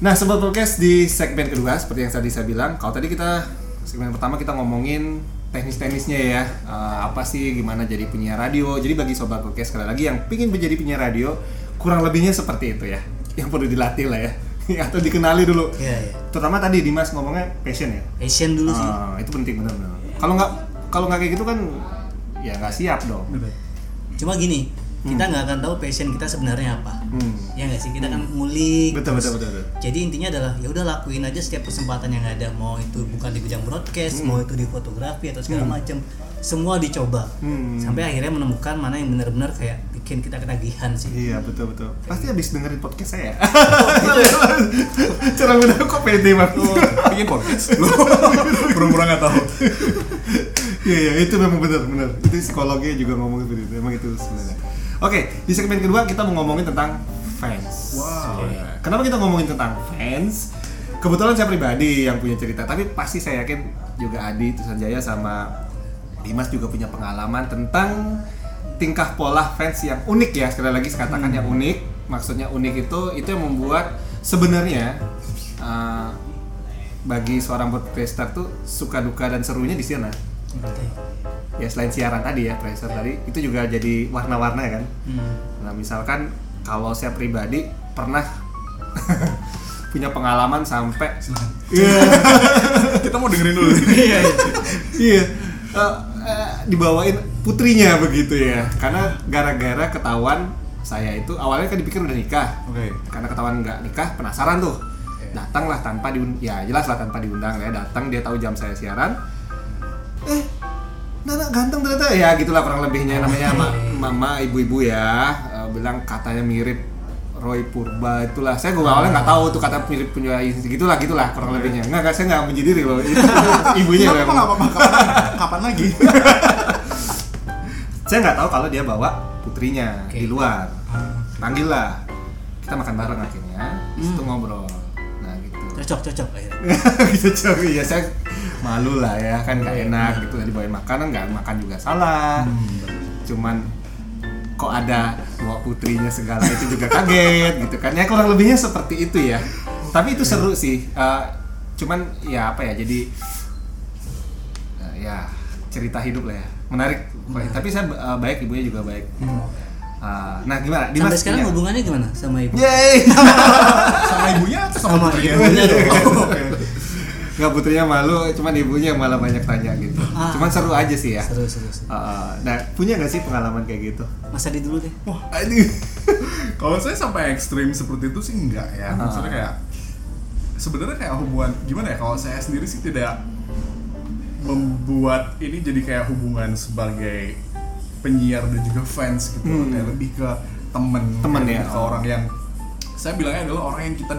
Nah, Sobat Podcast di segmen kedua seperti yang tadi saya bilang, kalau tadi kita segmen pertama kita ngomongin teknis-teknisnya ya, Eh, apa sih gimana jadi penyiar radio. Jadi bagi Sobat Podcast sekali lagi yang pingin menjadi penyiar radio, kurang lebihnya seperti itu ya, yang perlu dilatih lah ya, atau dikenali dulu. Iya, iya. Terutama tadi Dimas ngomongnya passion ya. Passion dulu sih. Ah, itu penting benar-benar. Kalau nggak kalau nggak kayak gitu kan ya nggak siap dong. Cuma gini, kita nggak akan tahu passion kita sebenarnya apa. Hmm. Ya nggak sih, kita kan ngulik. Betul, terus- betul, betul, betul. Jadi intinya adalah ya udah lakuin aja setiap kesempatan yang ada, mau itu bukan di bidang broadcast, mau itu di fotografi atau segala macam, semua dicoba. Hmm. Sampai akhirnya menemukan mana yang benar-benar kayak bikin kita ketagihan sih. Iya betul betul. Pasti habis dengerin podcast saya. Cara udah kok pede banget. Bikin podcast. Pura-pura nggak tahu. Iya iya itu memang benar benar. Itu psikologi juga ngomong seperti itu. Memang itu sebenarnya. Oke di segmen kedua kita mau ngomongin tentang fans. Wow. Iya. Kenapa kita ngomongin tentang fans? Kebetulan saya pribadi yang punya cerita, tapi pasti saya yakin juga Adi, Tusan Jaya sama Dimas juga punya pengalaman tentang tingkah pola fans yang unik ya. Sekali lagi saya katakan yang unik. Maksudnya unik itu itu yang membuat sebenarnya uh, bagi seorang podcaster tuh suka duka dan serunya di sana. Ya selain siaran tadi ya, tracer tadi itu juga jadi warna-warna ya kan. Hmm. Nah, misalkan kalau saya pribadi pernah punya pengalaman sampai Iya. Kita mau dengerin dulu. Iya. iya. Iya. Eh, eh, dibawain putrinya begitu ya. Karena gara-gara ketahuan saya itu awalnya kan dipikir udah nikah. Oke. Karena ketahuan nggak nikah, penasaran tuh. Datanglah tanpa diundang, ya jelas lah tanpa diundang ya. Datang dia tahu jam saya siaran. Eh, Nana ganteng ternyata. Ya gitulah kurang lebihnya. Namanya ma- mama ibu-ibu ya. Eh, bilang katanya mirip Roy Purba itulah. Saya gue awalnya nggak tahu tuh kata mirip punya gitulah gitulah kurang lebihnya. Nggak nggak saya nggak menjadi diri loh itu. Ibunya apa-apa, nggak apa-apa. Kapan, kapan lagi? saya nggak tahu kalau dia bawa putrinya Oke. di luar. Panggil lah. Kita makan bareng akhirnya. Di situ ngobrol Cocok, cocok akhirnya. gitu coy ya saya malu lah ya kan nggak enak gitu dibawain makanan nggak makan juga salah. Cuman kok ada bawa putrinya segala itu juga kaget gitu kan. Ya kurang lebihnya seperti itu ya. Tapi itu seru sih Eh, cuman ya apa ya jadi eh, ya cerita hidup lah ya. Menarik. Pokoknya. tapi saya eh, baik ibunya juga baik Eh, nah gimana Sampai Dimas sekarang punya- hubungannya gimana sama ibu? Yeay Sama ibunya atau sama, Sama putrinya? ibunya dong. Oh, Oke. nggak putrinya malu cuman ibunya malah banyak tanya gitu Ah. cuman seru aja sih ya Seru, seru, seru. Uh, nah punya nggak sih pengalaman kayak gitu? Mas Adi dulu deh. Wah, aduh. Kalau saya sampai ekstrim seperti itu sih enggak ya. Maksudnya kayak sebenarnya kayak hubungan gimana ya? Kalau saya sendiri sih tidak membuat ini jadi kayak hubungan sebagai penyiar dan juga fans gitu. Hmm. Kayak lebih ke temen, Temen ya, ke orang yang saya bilangnya adalah orang yang kita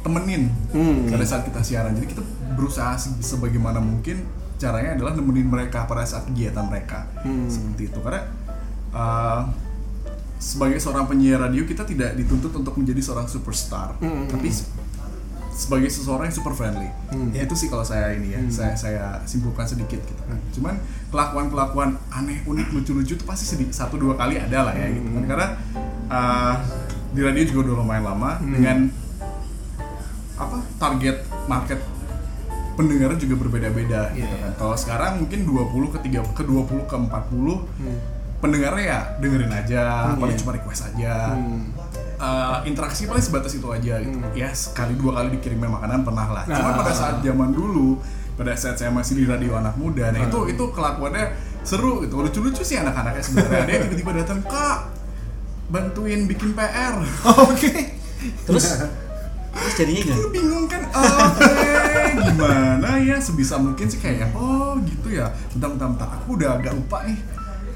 temenin Hmm. pada saat kita siaran. Jadi kita berusaha se- sebagaimana mungkin caranya adalah nemenin mereka pada saat kegiatan mereka Hmm. seperti itu karena uh, sebagai seorang penyiar radio kita tidak dituntut untuk menjadi seorang superstar Hmm. tapi sebagai seseorang yang super friendly Hmm. Ya, itu sih kalau saya ini ya saya saya simpulkan sedikit gitu kan cuman kelakuan kelakuan aneh unik lucu lucu itu pasti sedikit satu dua kali ada lah ya gitu kan karena uh, di radio juga udah lumayan lama dengan apa target market pendengarnya juga berbeda-beda gitu Iya. kan. Kalau sekarang mungkin 20 ke 3 ke 20 ke 40 pendengarnya ya dengerin aja, Hmm, paling iya. cuma request aja. Hmm. Eh, interaksi paling sebatas itu aja gitu. Ya sekali dua kali dikirimin makanan pernah lah. Cuma Ah. pada saat zaman dulu, pada saat saya masih di radio anak muda, nah itu itu kelakuannya seru gitu. Lucu-lucu sih anak-anaknya sebenarnya. Dia tiba-tiba datang, "Kak, bantuin bikin PR." Oke. Terus terus jadinya gimana? Gue bingung kan, oke gimana ya sebisa mungkin sih kayak oh gitu ya. Bentar bentar bentar, aku udah agak lupa nih.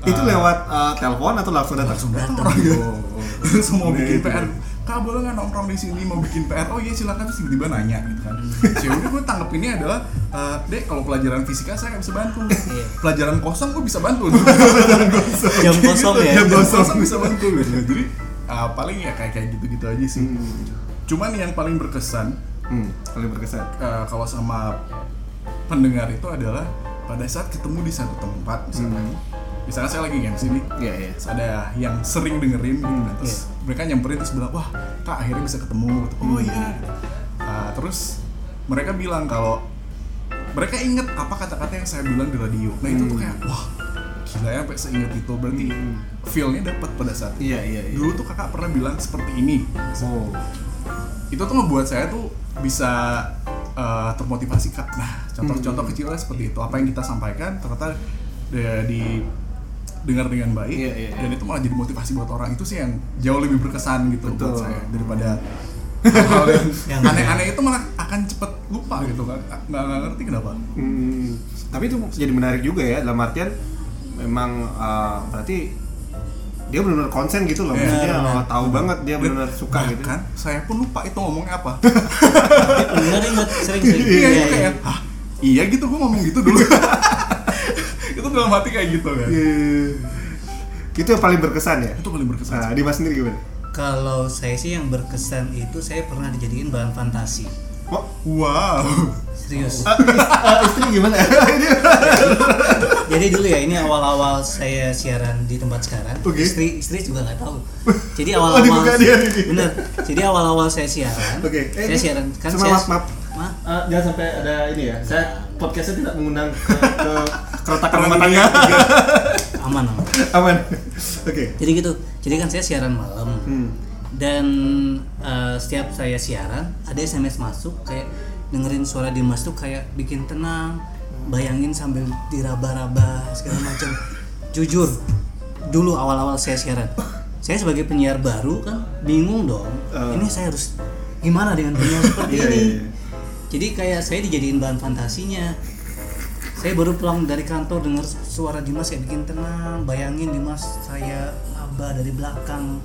Itu lewat uh, telepon atau langsung datang? langsung datang orang ya. Oh, oh. Langsung mau Iya, bikin itu. PR. Kak boleh nggak nongkrong di sini mau bikin PR? Oh iya silakan terus tiba-tiba nanya gitu kan. Ya udah gue ini adalah eh, dek kalau pelajaran fisika saya nggak bisa bantu. Iya. Pelajaran kosong gue bisa bantu. Jam kosong ya. Jam kosong bisa bantu gitu. Jadi ah, paling ya kayak kayak gitu-gitu aja sih. Cuman yang paling berkesan Hmm, paling berkesan. eh, kalau sama pendengar itu adalah pada saat ketemu di satu tempat misalnya. Hmm. Misalnya saya lagi MC nih, Iya, iya. terus ada yang sering dengerin gitu, Hmm, nah, terus mereka nyamperin terus bilang wah kak akhirnya bisa ketemu gitu. oh iya gitu. Uh, terus mereka bilang kalau mereka inget apa kata-kata yang saya bilang di radio nah itu tuh Hmm. kayak wah gila ya sampai seinget itu berarti feelnya dapat pada saat itu Iya iya iya. dulu tuh kakak pernah bilang seperti ini Oh. itu tuh ngebuat saya tuh bisa uh, termotivasi kak nah contoh-contoh Hmm. kecilnya seperti itu apa yang kita sampaikan ternyata de- di dengar dengan baik Iya, iya, iya. dan itu malah jadi motivasi buat orang itu sih yang jauh lebih berkesan gitu Betul. buat saya daripada hal yang aneh-aneh itu malah akan cepet lupa gitu kan nggak nggak ngerti kenapa. Hmm, tapi itu jadi menarik juga ya dalam artian memang uh, berarti dia benar-benar konsen gitu loh Iya, maksudnya benar. oh, tahu banget dia benar-benar suka gitu. kan saya pun lupa itu ngomongnya apa. Bener inget sering sering. Iya kayak Hah, iya gitu gue ngomong gitu dulu itu dalam hati kayak gitu kan Iya. itu yang paling berkesan ya itu paling berkesan nah, Dimas sendiri gimana kalau saya sih yang berkesan itu saya pernah dijadiin bahan fantasi oh wow serius ah, ah, istri gimana jadi dulu ya ini awal-awal saya siaran di tempat sekarang Oke. istri istri juga nggak tahu jadi Oh, awal-awal dibuka dia nih. bener jadi awal-awal saya siaran Oke. Eh, saya ini- siaran kan saya maaf, maaf. Maaf. Ah, jangan sampai ada ini ya saya podcastnya tidak mengundang ke, ke keretakan rumah tangga. aman aman. Aman. Oke. Jadi gitu. Jadi kan saya siaran malam. Hmm. dan eh, setiap saya siaran ada SMS masuk kayak dengerin suara Dimas tuh kayak bikin tenang. Bayangin sambil diraba-raba segala macam. Jujur dulu awal-awal saya siaran saya sebagai penyiar baru kan bingung dong. Eh. ini saya harus gimana dengan dunia seperti Iya, ini? iya, iya. jadi kayak saya dijadiin bahan fantasinya saya baru pulang dari kantor dengar suara Dimas kayak bikin tenang bayangin Dimas saya abah dari belakang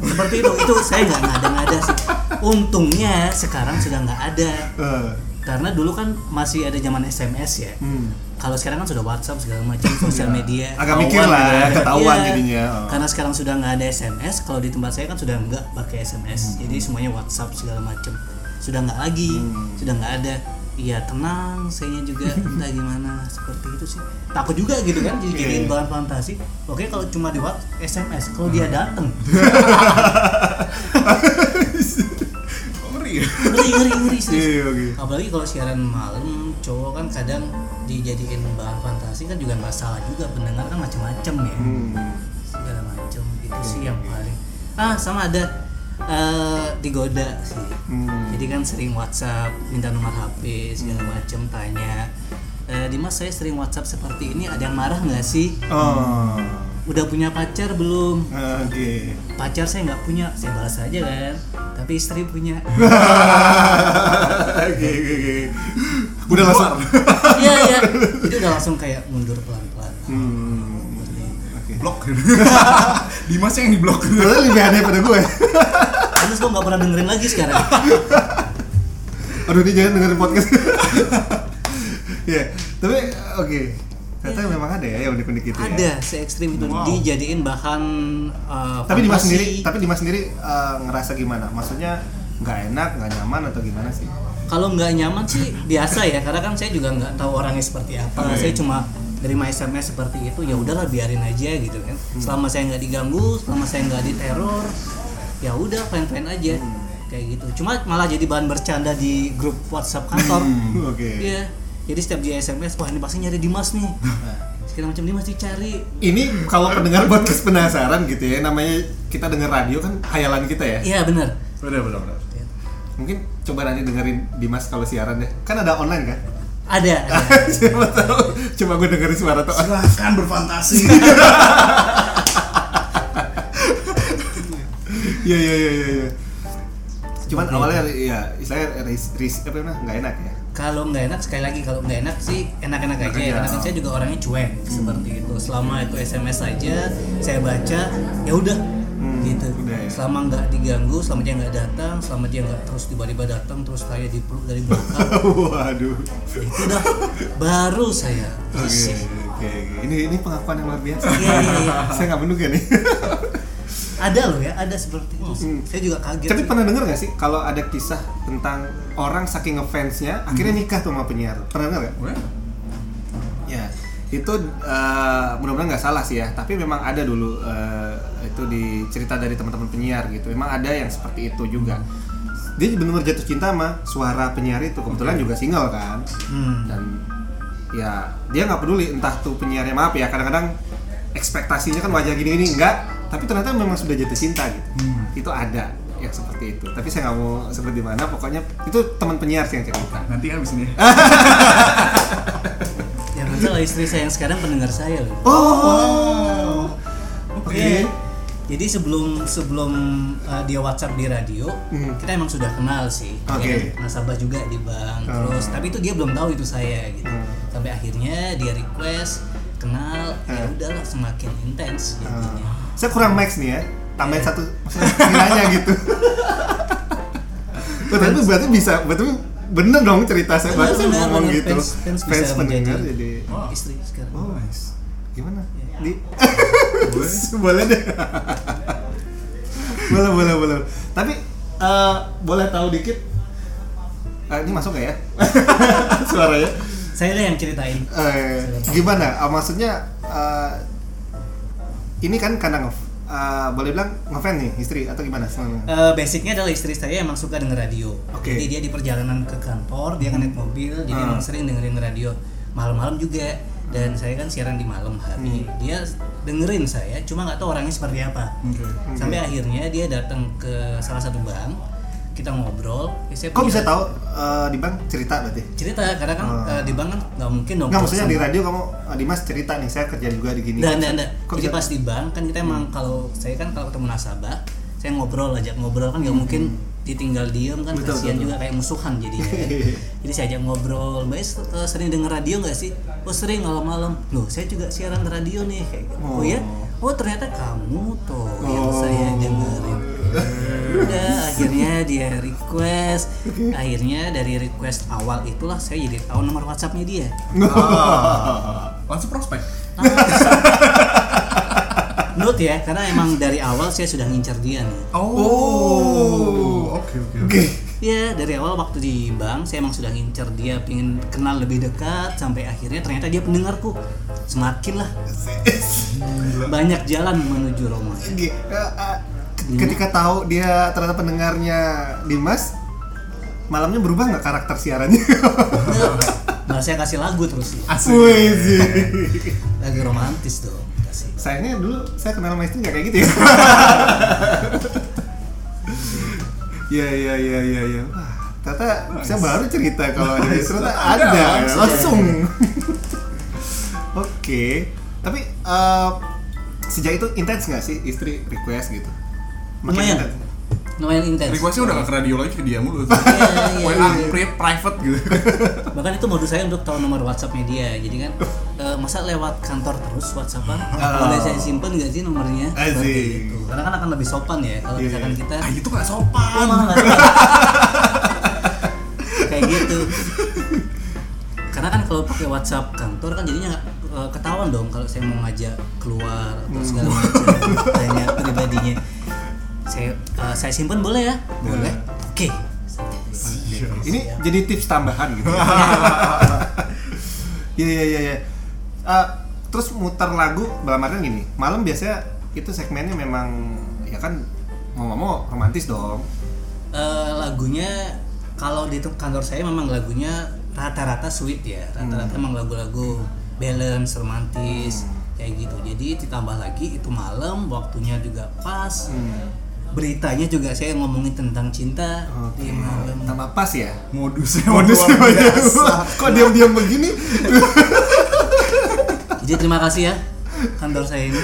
seperti itu itu saya nggak ngada-ngada sih untungnya sekarang sudah nggak ada Eh, karena dulu kan masih ada zaman SMS ya hmm. kalau sekarang kan sudah WhatsApp segala macam sosial media Agak mikir ketahuan lah, gitu ya. ketahuan Iya. jadinya. Oh. karena sekarang sudah nggak ada SMS kalau di tempat saya kan sudah nggak pakai SMS Hmm. jadi semuanya WhatsApp segala macam sudah nggak lagi Hmm. sudah nggak ada Iya tenang, saya juga entah gimana seperti itu sih. Takut juga gitu kan, jadi Iya, jadiin iya. bahan fantasi. Oke kalau cuma di WhatsApp, SMS, kalau dia datang, Kok ngeri ya ngeri ngeri ngeri serius. Iya, oke. apalagi kalau siaran malam cowok kan kadang dijadiin bahan fantasi kan juga nggak salah juga pendengar kan macam-macam ya Hmm. segala macam itu sih yang paling ah sama ada eh, digoda sih Hmm. jadi kan sering WhatsApp minta nomor HP segala macam tanya "Eh, Dimas saya sering WhatsApp seperti ini ada yang marah nggak sih Oh. udah punya pacar belum Oke. pacar saya nggak punya saya balas aja kan tapi istri punya Oke, oke, oke. Udah langsung. iya iya jadi udah langsung kayak mundur pelan-pelan Hmm. Blok Dimas yang di blok Padahal lebih aneh pada gue. terus gue nggak pernah dengerin lagi sekarang Aduh, ini jangan dengerin podcast. Iya, tapi oke. Ternyata memang ada ya yang unik-unik gitu ya. ada se ekstrim itu Wow. dijadiin bahan uh, Tapi Dimas sendiri, tapi Dimas sendiri eh, ngerasa gimana? Maksudnya nggak enak, nggak nyaman atau gimana sih? kalau nggak nyaman sih biasa ya karena kan saya juga nggak tahu orangnya seperti apa Oke. saya cuma terima SMS seperti itu ya udahlah biarin aja gitu kan. Selama saya nggak diganggu selama saya nggak diteror ya udah fine fine aja. Kayak gitu. Cuma malah jadi bahan bercanda di grup WhatsApp kantor. Hmm, Oke. iya. Jadi setiap dia SMS wah ini pasti nyari Dimas nih. Segala macam Dimas dicari. Ini kalau pendengar podcast penasaran gitu ya, namanya kita denger radio kan hayalan kita ya. iya benar bener bener bener. Mungkin coba nanti dengerin Dimas kalau siaran deh. Kan ada online kan? Ada, ada. Siapa tahu coba gue dengerin suara tuh. silahkan berfantasi Iya iya iya iya. iya. Cuman awalnya ya istilahnya ris, ris apa namanya nggak enak ya. kalau nggak enak sekali lagi kalau nggak enak sih enak-enak aja aja. karena kan saya juga orangnya cuek seperti itu selama itu SMS saja saya baca ya udah Hmm, gitu udah ya. selama nggak diganggu selama dia nggak datang selama dia nggak terus tiba-tiba datang terus saya dipeluk dari belakang Waduh. itu dah baru saya Oke risih oke oke. Ini ini pengakuan yang luar biasa. Iya, iya, iya. Saya nggak menduga nih. ada loh ya ada seperti itu. Hmm. saya juga kaget Tapi pernah denger gak sih kalau ada kisah tentang orang saking ngefansnya akhirnya nikah tuh sama penyiar? Pernah denger gak? Ya, itu eh, mudah-mudahan nggak salah sih ya. Tapi memang ada dulu eh, itu di cerita dari teman-teman penyiar gitu. Memang ada yang seperti itu juga. dia benar-benar jatuh cinta sama suara penyiar itu kebetulan juga single kan Hmm. dan ya dia nggak peduli entah tuh penyiarnya maaf ya kadang-kadang ekspektasinya kan wajah gini-gini enggak tapi ternyata memang sudah jatuh cinta gitu itu ada yang seperti itu tapi saya nggak mau di mana pokoknya itu teman penyiar sih yang cerita Nanti habis ini. Yang betul istri saya yang sekarang pendengar saya loh. oh oke Iya. Jadi sebelum sebelum uh, dia WhatsApp di radio, Hmm. kita emang sudah kenal sih. Oke. Kan nasabah juga di bank. Oh. Terus tapi itu dia belum tahu itu saya gitu. Hmm. Sampai akhirnya dia request kenal, ya Hmm. udahlah semakin intens jadinya. saya kurang max nih ya tambahin satu kiranya gitu tapi berarti bisa berarti bener dong cerita saya baru ngomong bener. gitu Fans- fans bisa pendengar jadi Oh. Istri sekarang. oh nice. gimana di Boleh. boleh deh boleh boleh boleh tapi eh, boleh tahu dikit Eh, ini masuk nggak ya suaranya Saya yang ceritain. Eh, gimana? Ah, maksudnya eh, ini kan karena eh, boleh bilang ngefan nih istri atau gimana? sebenarnya? Eh, basicnya adalah istri saya emang suka denger radio. Oke. Jadi dia di perjalanan ke kantor, dia naik mobil, jadi Hmm. emang sering dengerin radio malam-malam juga. Dan saya kan siaran di malam hari. Hmm. Dia dengerin saya, cuma nggak tahu orangnya seperti apa. Oke. Sampai akhirnya dia datang ke salah satu bank, kita ngobrol. ya saya Kok punya bisa tahu eh, di bank cerita berarti? Cerita, karena kan eh, di bank kan nggak mungkin dong. Enggak maksudnya di radio kamu eh, Dimas cerita nih saya kerja juga di gini. Dan, dan, dan. Kok Jadi bisa? pas di bank kan kita emang kalau saya kan kalau ketemu nasabah, saya ngobrol ajak ngobrol kan nggak mungkin ditinggal diem kan Hmm. Betul, kasihan betul. juga kayak musuhan jadinya. kan. Jadi saya ajak ngobrol, Mbak eh, sering denger radio nggak sih? Oh sering malam-malam. Loh saya juga siaran radio nih kayak gitu. Oh, Oh. ya? Oh ternyata kamu tuh yang Oh. saya dengerin. Udah akhirnya dia request. Akhirnya dari request awal itulah saya jadi tahu nomor WhatsAppnya dia. Ah. Langsung prospek. Note ya, karena emang dari awal saya sudah ngincar dia nih. Oh. Oke oke oke. Oke. Ya dari awal waktu di bank saya emang sudah ngincar dia, pengen kenal lebih dekat sampai akhirnya ternyata dia pendengarku. Semakin lah banyak jalan menuju Roma. Oke, eh, eh, Ketika tahu dia ternyata pendengarnya Dimas, malamnya berubah nggak karakter siarannya? Nah saya kasih lagu terus, sih. lagu romantis dong. Kasih. Sayangnya dulu saya kenal sama istri nggak kayak gitu ya. Iya iya iya iya iya. Wah, ternyata saya baru cerita kalau ada ternyata Ada, ada, langsung. langsung. Oke, tapi eh, sejak itu intens nggak sih istri request gitu? Lumayan. Lumayan intens. Requestnya udah gak ke radio lagi ke dia mulu. Iya, iya, iya. pri- private gitu. Bahkan itu modus saya untuk tahu nomor WhatsAppnya dia. Jadi kan eh, masa lewat kantor terus WhatsAppan? Boleh saya simpen nggak sih nomornya? Asik. Seperti itu. Karena kan akan lebih sopan ya kalau Iya, misalkan iya. kita Ah itu gak Oh, sopan. malah nggak tahu. kayak gitu karena kan kalau pakai WhatsApp kantor kan jadinya eh, ketahuan dong kalau saya mau ngajak keluar atau segala macam tanya pribadinya saya eh, saya simpan boleh ya? Boleh. Oke. Ini jadi tips tambahan gitu. Iya iya iya. iya. Eh, terus muter lagu dalam artian gini, malam biasanya itu segmennya memang ya kan mau nggak mau romantis dong. Eh, lagunya kalau di kantor saya memang lagunya rata-rata sweet ya. Rata-rata emang lagu-lagu balance romantis kayak gitu. Jadi ditambah lagi itu malam waktunya juga pas beritanya juga saya ngomongin tentang cinta di malam Tambah pas ya. Modusnya banyak. Kok diam-diam begini? jadi terima kasih ya kantor saya ini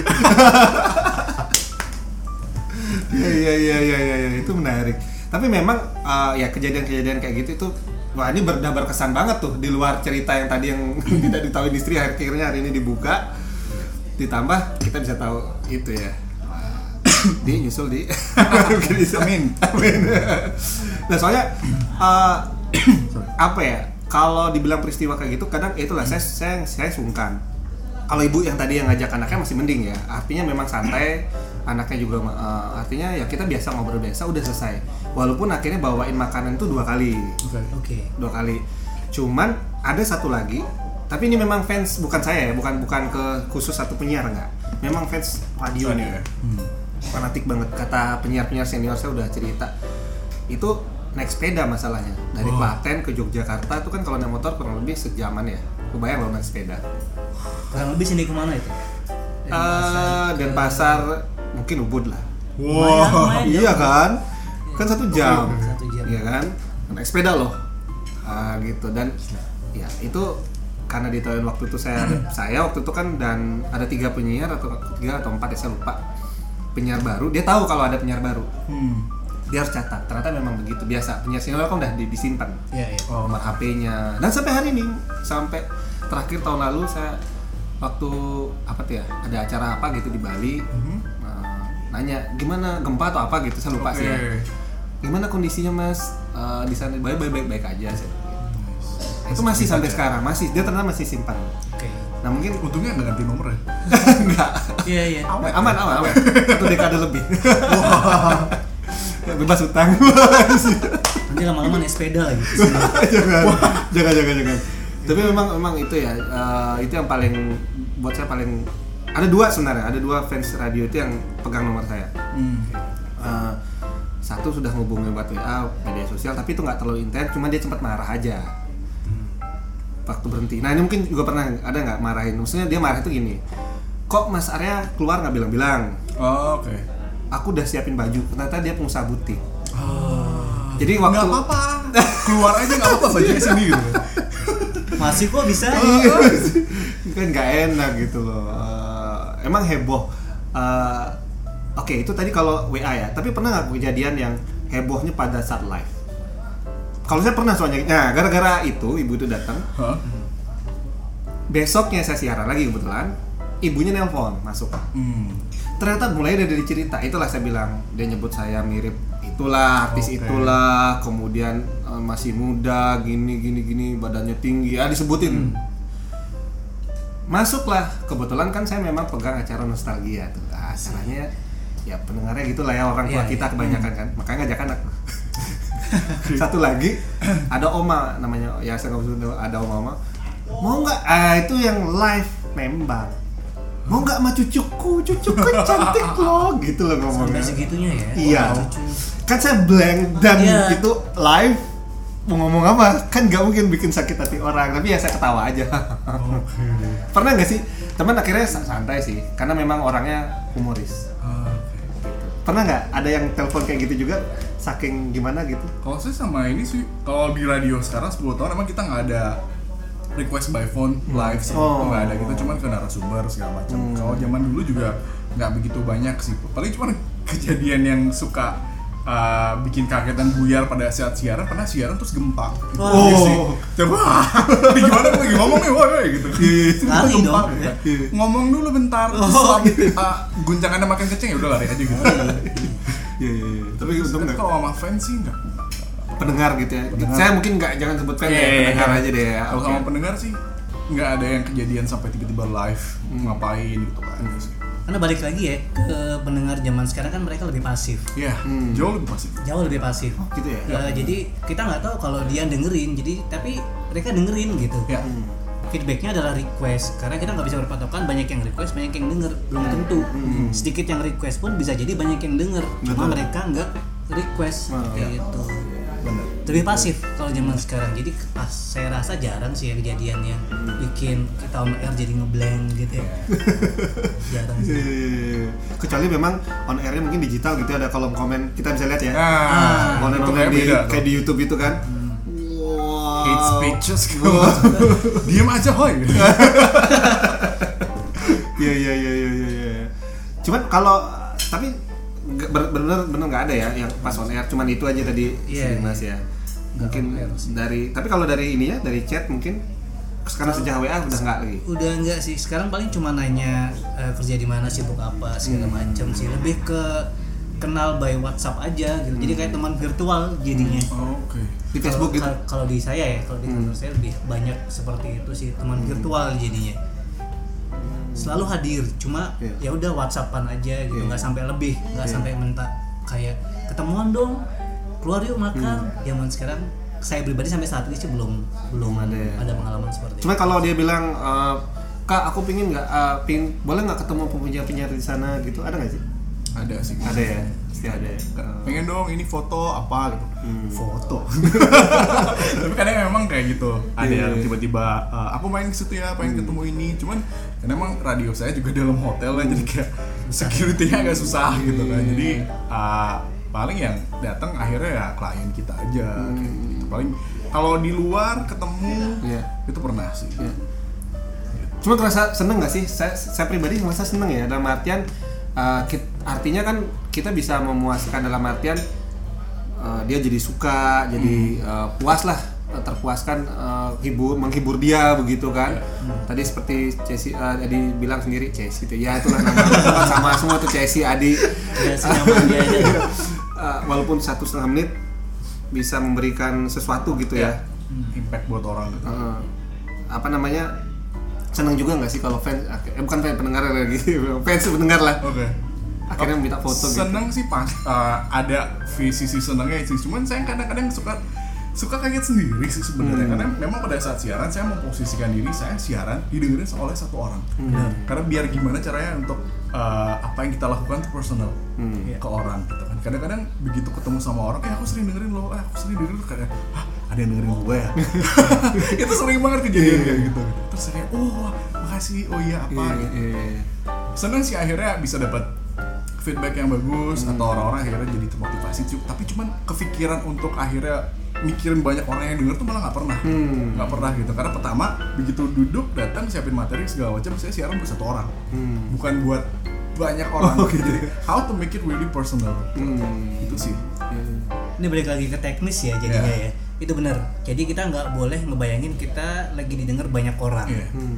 Iya iya iya iya iya iya, itu menarik. Tapi memang eh, ya kejadian-kejadian kayak gitu itu wah ini ber, udah berkesan banget tuh di luar cerita yang tadi yang tidak ditahui istri akhirnya hari ini dibuka ditambah kita bisa tahu itu ya. Di nyusul di. Amin. Amin. Nah, soalnya eh, apa ya? Kalau dibilang peristiwa kayak gitu kadang itulah saya saya saya sungkan kalau ibu yang tadi yang ngajak anaknya masih mending ya artinya memang santai anaknya juga eh, artinya ya kita biasa ngobrol biasa udah selesai walaupun akhirnya bawain makanan tuh dua kali Oke. oke dua kali cuman ada satu lagi tapi ini memang fans bukan saya ya bukan bukan ke khusus satu penyiar enggak memang fans radio nih ya? Fanatik banget. Kata penyiar penyiar senior saya udah cerita. Itu naik sepeda masalahnya. Dari Oh. Klaten ke Yogyakarta itu kan kalau naik motor kurang lebih sejaman ya. Kebayang lo naik sepeda. Kurang lebih sini ke mana itu? Eh, dan pasar mungkin Ubud lah. Wow. Iya jauh. kan kan satu jam. Satu jam. iya kan? Naik sepeda loh. Ah, gitu. Dan ya itu karena di tahun waktu itu saya saya waktu itu kan dan ada tiga penyiar atau tiga atau empat ya saya lupa penyiar baru dia tahu kalau ada penyiar baru. Hmm. dia harus catat. Ternyata memang begitu biasa. Penyiar senior kan udah di- disimpan. Iya, iya. Oh. nomor HP-nya dan sampai hari ini sampai terakhir tahun lalu saya waktu apa tuh ya ada acara apa gitu di Bali Mhm. eh, nanya gimana gempa atau apa? gitu saya lupa sih ya. Gimana kondisinya mas? Eh, di sana baik baik baik aja sih itu masih sampai sekarang masih dia ternyata masih simpan Oke. nah mungkin Untungnya nggak ganti nomor ya. enggak Iya, iya. aman aman aman, aman. satu dekade lebih bebas utang Nanti lama-lama naik sepeda lagi. jangan, jangan, jangan, jangan. Tapi memang, memang itu ya, eh, itu yang paling buat saya paling ada dua sebenarnya, ada dua fans radio itu yang pegang nomor saya. Hmm. Eh, satu sudah ngubungin buat WA, media sosial, tapi itu nggak terlalu intens, cuma dia sempat marah aja waktu berhenti. Nah ini mungkin juga pernah ada nggak marahin, maksudnya dia marah itu gini, kok Mas Arya keluar nggak bilang-bilang? Oh, oke. Aku udah siapin baju, ternyata dia pengusaha butik. Oh. Jadi waktu Nggak apa-apa. Keluar aja nggak apa-apa bajunya sini gitu. Masih kok bisa. Iya. kan nggak enak gitu loh Eh, emang heboh Eh, oke itu tadi kalau WA ya tapi pernah nggak kejadian yang hebohnya pada saat live kalau saya pernah soalnya nah gara-gara itu ibu itu datang Hah? besoknya saya siaran lagi kebetulan ibunya nelpon masuk Hmm. ternyata mulai dari, cerita itulah saya bilang dia nyebut saya mirip itulah artis Oke. itulah kemudian eh, masih muda gini gini gini badannya tinggi ah disebutin masuklah kebetulan kan saya memang pegang acara nostalgia tuh Ah, acaranya ya pendengarnya gitulah ya orang tua Iya, kita iya. kebanyakan kan makanya ngajak anak satu lagi ada oma namanya ya saya nggak usah ada oma oma. Mau nggak? Ah itu yang live nembang mau nggak sama cucuku? Cucuku cantik loh gitu loh ngomongnya. Sampai segitunya ya. Iya. Kan saya blank dan Iya. itu live. Mau ngomong apa? Kan nggak mungkin bikin sakit hati orang tapi ya saya ketawa aja. Oke. pernah nggak sih? Teman akhirnya sa- santai sih karena memang orangnya humoris. Ah, oke. pernah nggak? Ada yang telepon kayak gitu juga saking gimana gitu Kalau saya sama ini sih, kalau di radio sekarang 10 tahun emang kita nggak ada request by phone live sih, Oh. nggak ada gitu, cuman ke narasumber segala macam. Hmm. Kalau zaman dulu juga nggak begitu banyak sih, paling cuman kejadian yang suka uh, bikin kaget dan buyar pada saat siaran, pernah siaran terus gempa. Gitu. Oh. Iya sih. Coba, gimana gue lagi ngomong nih, woi, gitu. Lari gempa, dong. gitu. Ngomong dulu bentar, Oh, setelah, uh, guncangannya makin kenceng ya udah lari aja gitu. Iya iya iya. Tapi untung nggak kalau sama fans sih nggak. pendengar gitu ya. Pendengar. Saya mungkin nggak jangan sebut fan Iya, ya, iya, pendengar iya. aja deh ya. Kalau Oke. sama pendengar sih nggak ada yang kejadian sampai tiba-tiba live ngapain gitu kan. Karena balik lagi ya ke pendengar zaman sekarang kan mereka lebih pasif. Iya, Hmm. jauh lebih pasif. Jauh lebih pasif. Gitu ya. Eh, jadi kita nggak tahu kalau dia dengerin, jadi tapi mereka dengerin gitu. Ya. Hmm. Feedbacknya adalah request. Karena kita nggak bisa berpatokan banyak yang request banyak yang denger. Belum tentu. Sedikit yang request pun bisa jadi banyak yang denger. Cuma Betul. mereka nggak request. Ah, seperti itu Benar. lebih pasif kalau zaman sekarang. Jadi pas saya rasa jarang sih ya kejadian yang bikin kita on air jadi ngeblank gitu ya. Jarang Iya, sih. Iya, iya, iya. Kecuali memang on airnya mungkin digital gitu ada kolom komen. Kita bisa lihat ya. Nah, Komen itu komen kayak di beda kayak di YouTube itu kan. Wow. Hate speeches gitu. Diem aja hoy. Iya iya iya iya iya. iya. Cuman kalau tapi nggak- bener bener nggak ada ya yang pas on air cuman itu aja tadi Iya, si Mas ya. Mungkin sih. dari tapi kalau dari ini ya dari chat mungkin sekarang sejak WA udah nggak lagi. udah enggak sih sekarang paling cuma nanya eh, kerja di mana sibuk apa segala Hmm. macam sih lebih ke kenal by WhatsApp aja gitu jadi kayak teman virtual jadinya Oh, Oke. Di Facebook gitu. Kalau- di saya ya kalau di kantor saya lebih banyak seperti itu sih teman virtual jadinya selalu hadir cuma Iya. ya udah WhatsAppan aja gitu Iya. nggak sampai lebih nggak Iya. sampai minta kayak ketemuan dong keluar yuk makan zaman sekarang saya pribadi sampai saat ini sih belum belum ada ya. ada pengalaman seperti itu Cuma kalau dia bilang eh, kak aku pingin nggak pingin boleh nggak ketemu penyiar penyiar di sana gitu ada nggak sih? Ada sih ada ya pasti ada ya Oh. pengen dong ini foto apa gitu Hmm. foto tapi kadang memang kayak gitu ada Iya, yang iya. tiba-tiba "Eh, aku main ke situ ya pengen ketemu ini cuman karena emang radio saya juga dalam hotel ya jadi kayak security-nya agak susah gitu kan jadi eh, paling yang datang akhirnya ya klien kita aja kayak gitu. paling kalau di luar ketemu Iya. itu pernah sih Iya. Cuma terasa seneng gak sih? Saya, saya pribadi merasa seneng ya dalam artian uh, kit- artinya kan kita bisa memuaskan dalam artian uh, dia jadi suka, jadi uh, puas lah uh, terpuaskan uh, hibur menghibur dia begitu kan. Tadi seperti Cesi uh, tadi bilang sendiri Cesi itu ya itulah nama sama semua tuh Cesi Adi. Ya, senyaman dia aja. Uh, walaupun satu setengah menit bisa memberikan sesuatu gitu ya. impact buat orang gitu. Uh, apa namanya seneng juga nggak sih kalau fans eh bukan fans pendengar lagi fans pendengar lah oke akhirnya minta foto gitu. Seneng sih pas uh, ada visi sisi senengnya sih. Cuman saya kadang-kadang suka suka kaget sendiri sih sebenarnya. Hmm. karena memang pada saat siaran saya memposisikan diri saya siaran didengerin oleh satu orang. Hmm. karena biar gimana caranya untuk uh, apa yang kita lakukan tuh personal Hmm. ke orang gitu kan. Kadang-kadang begitu ketemu sama orang eh aku sering dengerin lo eh, aku sering dengerin lo. Kayak Hah, ada yang dengerin gue ya? Itu sering banget kejadian kayak gitu. Terus saya oh makasih. Oh iya apa? Iya, gitu. iya, iya. seneng sih akhirnya bisa dapat feedback yang bagus atau orang-orang akhirnya jadi termotivasi tapi cuman kepikiran untuk akhirnya mikirin banyak orang yang denger tuh malah nggak pernah Hmm. nggak pernah gitu karena pertama begitu duduk datang siapin materi segala macam saya siaran buat satu orang Hmm. bukan buat banyak orang gitu how to make it really personal Hmm. itu sih Iya. Ini balik lagi ke teknis ya jadinya ya. Itu benar. Jadi kita nggak boleh ngebayangin kita lagi didengar banyak orang. Iya. Hmm.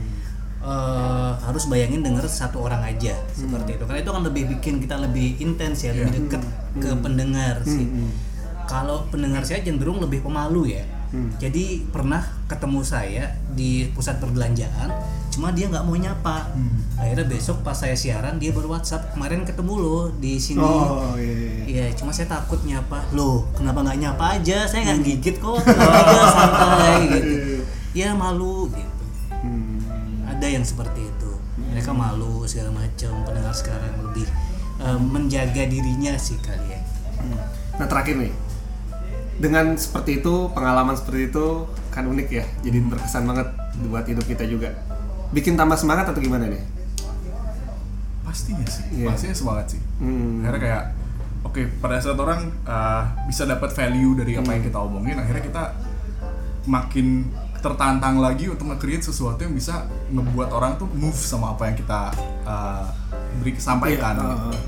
Eh, harus bayangin denger satu orang aja seperti itu. Karena itu akan lebih bikin kita lebih intens ya, lebih Iya. deket ke pendengar sih. Hmm. Kalau pendengar saya cenderung lebih pemalu ya. Hmm. Jadi pernah ketemu saya di pusat perbelanjaan, cuma dia nggak mau nyapa. Hmm. Akhirnya besok pas saya siaran dia ber WhatsApp kemarin ketemu lo di sini. oh iya, iya. Iya, cuma saya takut nyapa. Loh, kenapa nggak nyapa aja? Saya nggak gigit kok. Aja, santai gitu. Ya malu gitu. Hmm. Ada yang seperti itu. Mereka malu segala macam. Pendengar sekarang lebih eh, menjaga dirinya sih kali ya. Nah terakhir nih, dengan seperti itu pengalaman seperti itu kan unik ya, jadi berkesan banget buat hidup kita juga. Bikin tambah semangat atau gimana nih? pastinya sih Iya. pastinya semangat sih Hmm. akhirnya kayak oke pada saat orang uh, bisa dapat value dari apa yang kita omongin akhirnya kita makin tertantang lagi untuk nge-create sesuatu yang bisa ngebuat orang tuh move sama apa yang kita uh, beri sampaikan Iya, gitu. uh,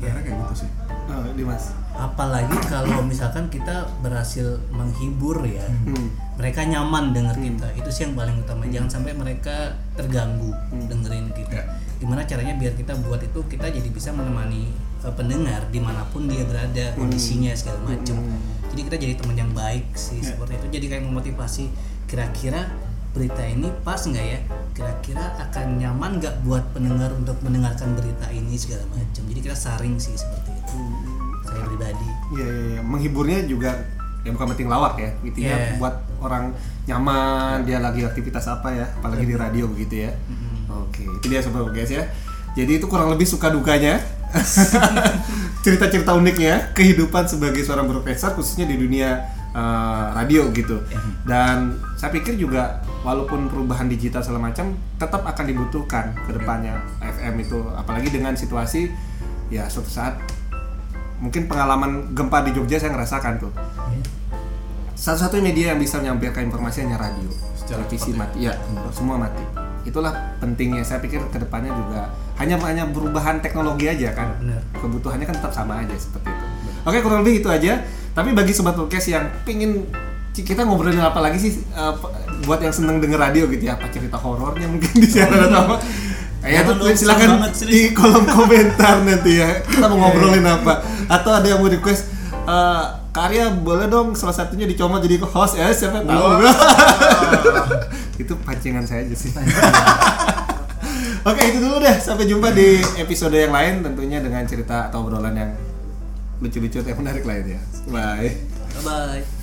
akhirnya kayak gitu sih Oh, Dimas. Apalagi kalau misalkan kita berhasil menghibur ya. Hmm. Mereka nyaman denger kita. Itu sih yang paling utama. Jangan sampai mereka terganggu dengerin kita. Ya. Gimana caranya biar kita buat itu kita jadi bisa menemani uh, pendengar di mana pun dia berada kondisinya segala macam. Jadi kita jadi teman yang baik sih seperti itu. Jadi kayak memotivasi kira-kira berita ini pas nggak ya? Kira-kira akan nyaman nggak buat pendengar untuk mendengarkan berita ini segala macam. Jadi kita saring sih seperti itu. Saya pribadi. Iya, iya, iya. menghiburnya juga ya bukan penting lawak ya, intinya Iya. buat orang nyaman, dia lagi aktivitas apa ya, apalagi di radio begitu ya. Oke, itu dia sobat guys ya. Jadi itu kurang lebih suka dukanya, cerita-cerita uniknya kehidupan sebagai seorang profesor khususnya di dunia eh, radio gitu. Dan saya pikir juga walaupun perubahan digital segala macam tetap akan dibutuhkan ke depannya FM itu, apalagi dengan situasi ya suatu saat mungkin pengalaman gempa di Jogja saya ngerasakan tuh. Satu-satunya media yang bisa menyampaikan informasi hanya radio Secara televisi cepat mati. Ya semua mati. Itulah pentingnya. Saya pikir ke depannya juga hanya hanya perubahan teknologi aja kan. Benar. kebutuhannya kan tetap sama aja seperti itu. Oke kurang lebih itu aja tapi bagi sobat podcast yang pingin kita ngobrolin apa lagi sih eh, buat yang seneng denger radio gitu ya apa cerita horornya mungkin di siaran atau apa? Ya Jangan tuh dong, silakan di kolom komentar nanti ya kita mau ngobrolin apa. Atau ada yang mau request eh, karya boleh dong salah satunya dicomot jadi host ya siapa tahu. Itu pancingan saya aja sih. Oke itu dulu deh. Sampai jumpa di episode yang lain tentunya dengan cerita atau obrolan yang lucu-lucu atau menarik lainnya Bye bye.